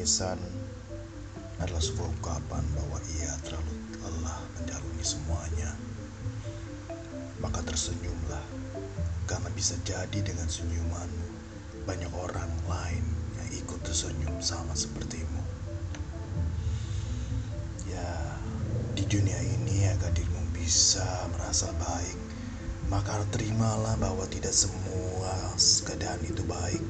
tangisan adalah sebuah ungkapan bahwa ia terlalu lelah menjalani semuanya. Maka tersenyumlah, karena bisa jadi dengan senyumanmu banyak orang lain yang ikut tersenyum sama sepertimu. Ya, di dunia ini agar dirimu bisa merasa baik, maka terimalah bahwa tidak semua keadaan itu baik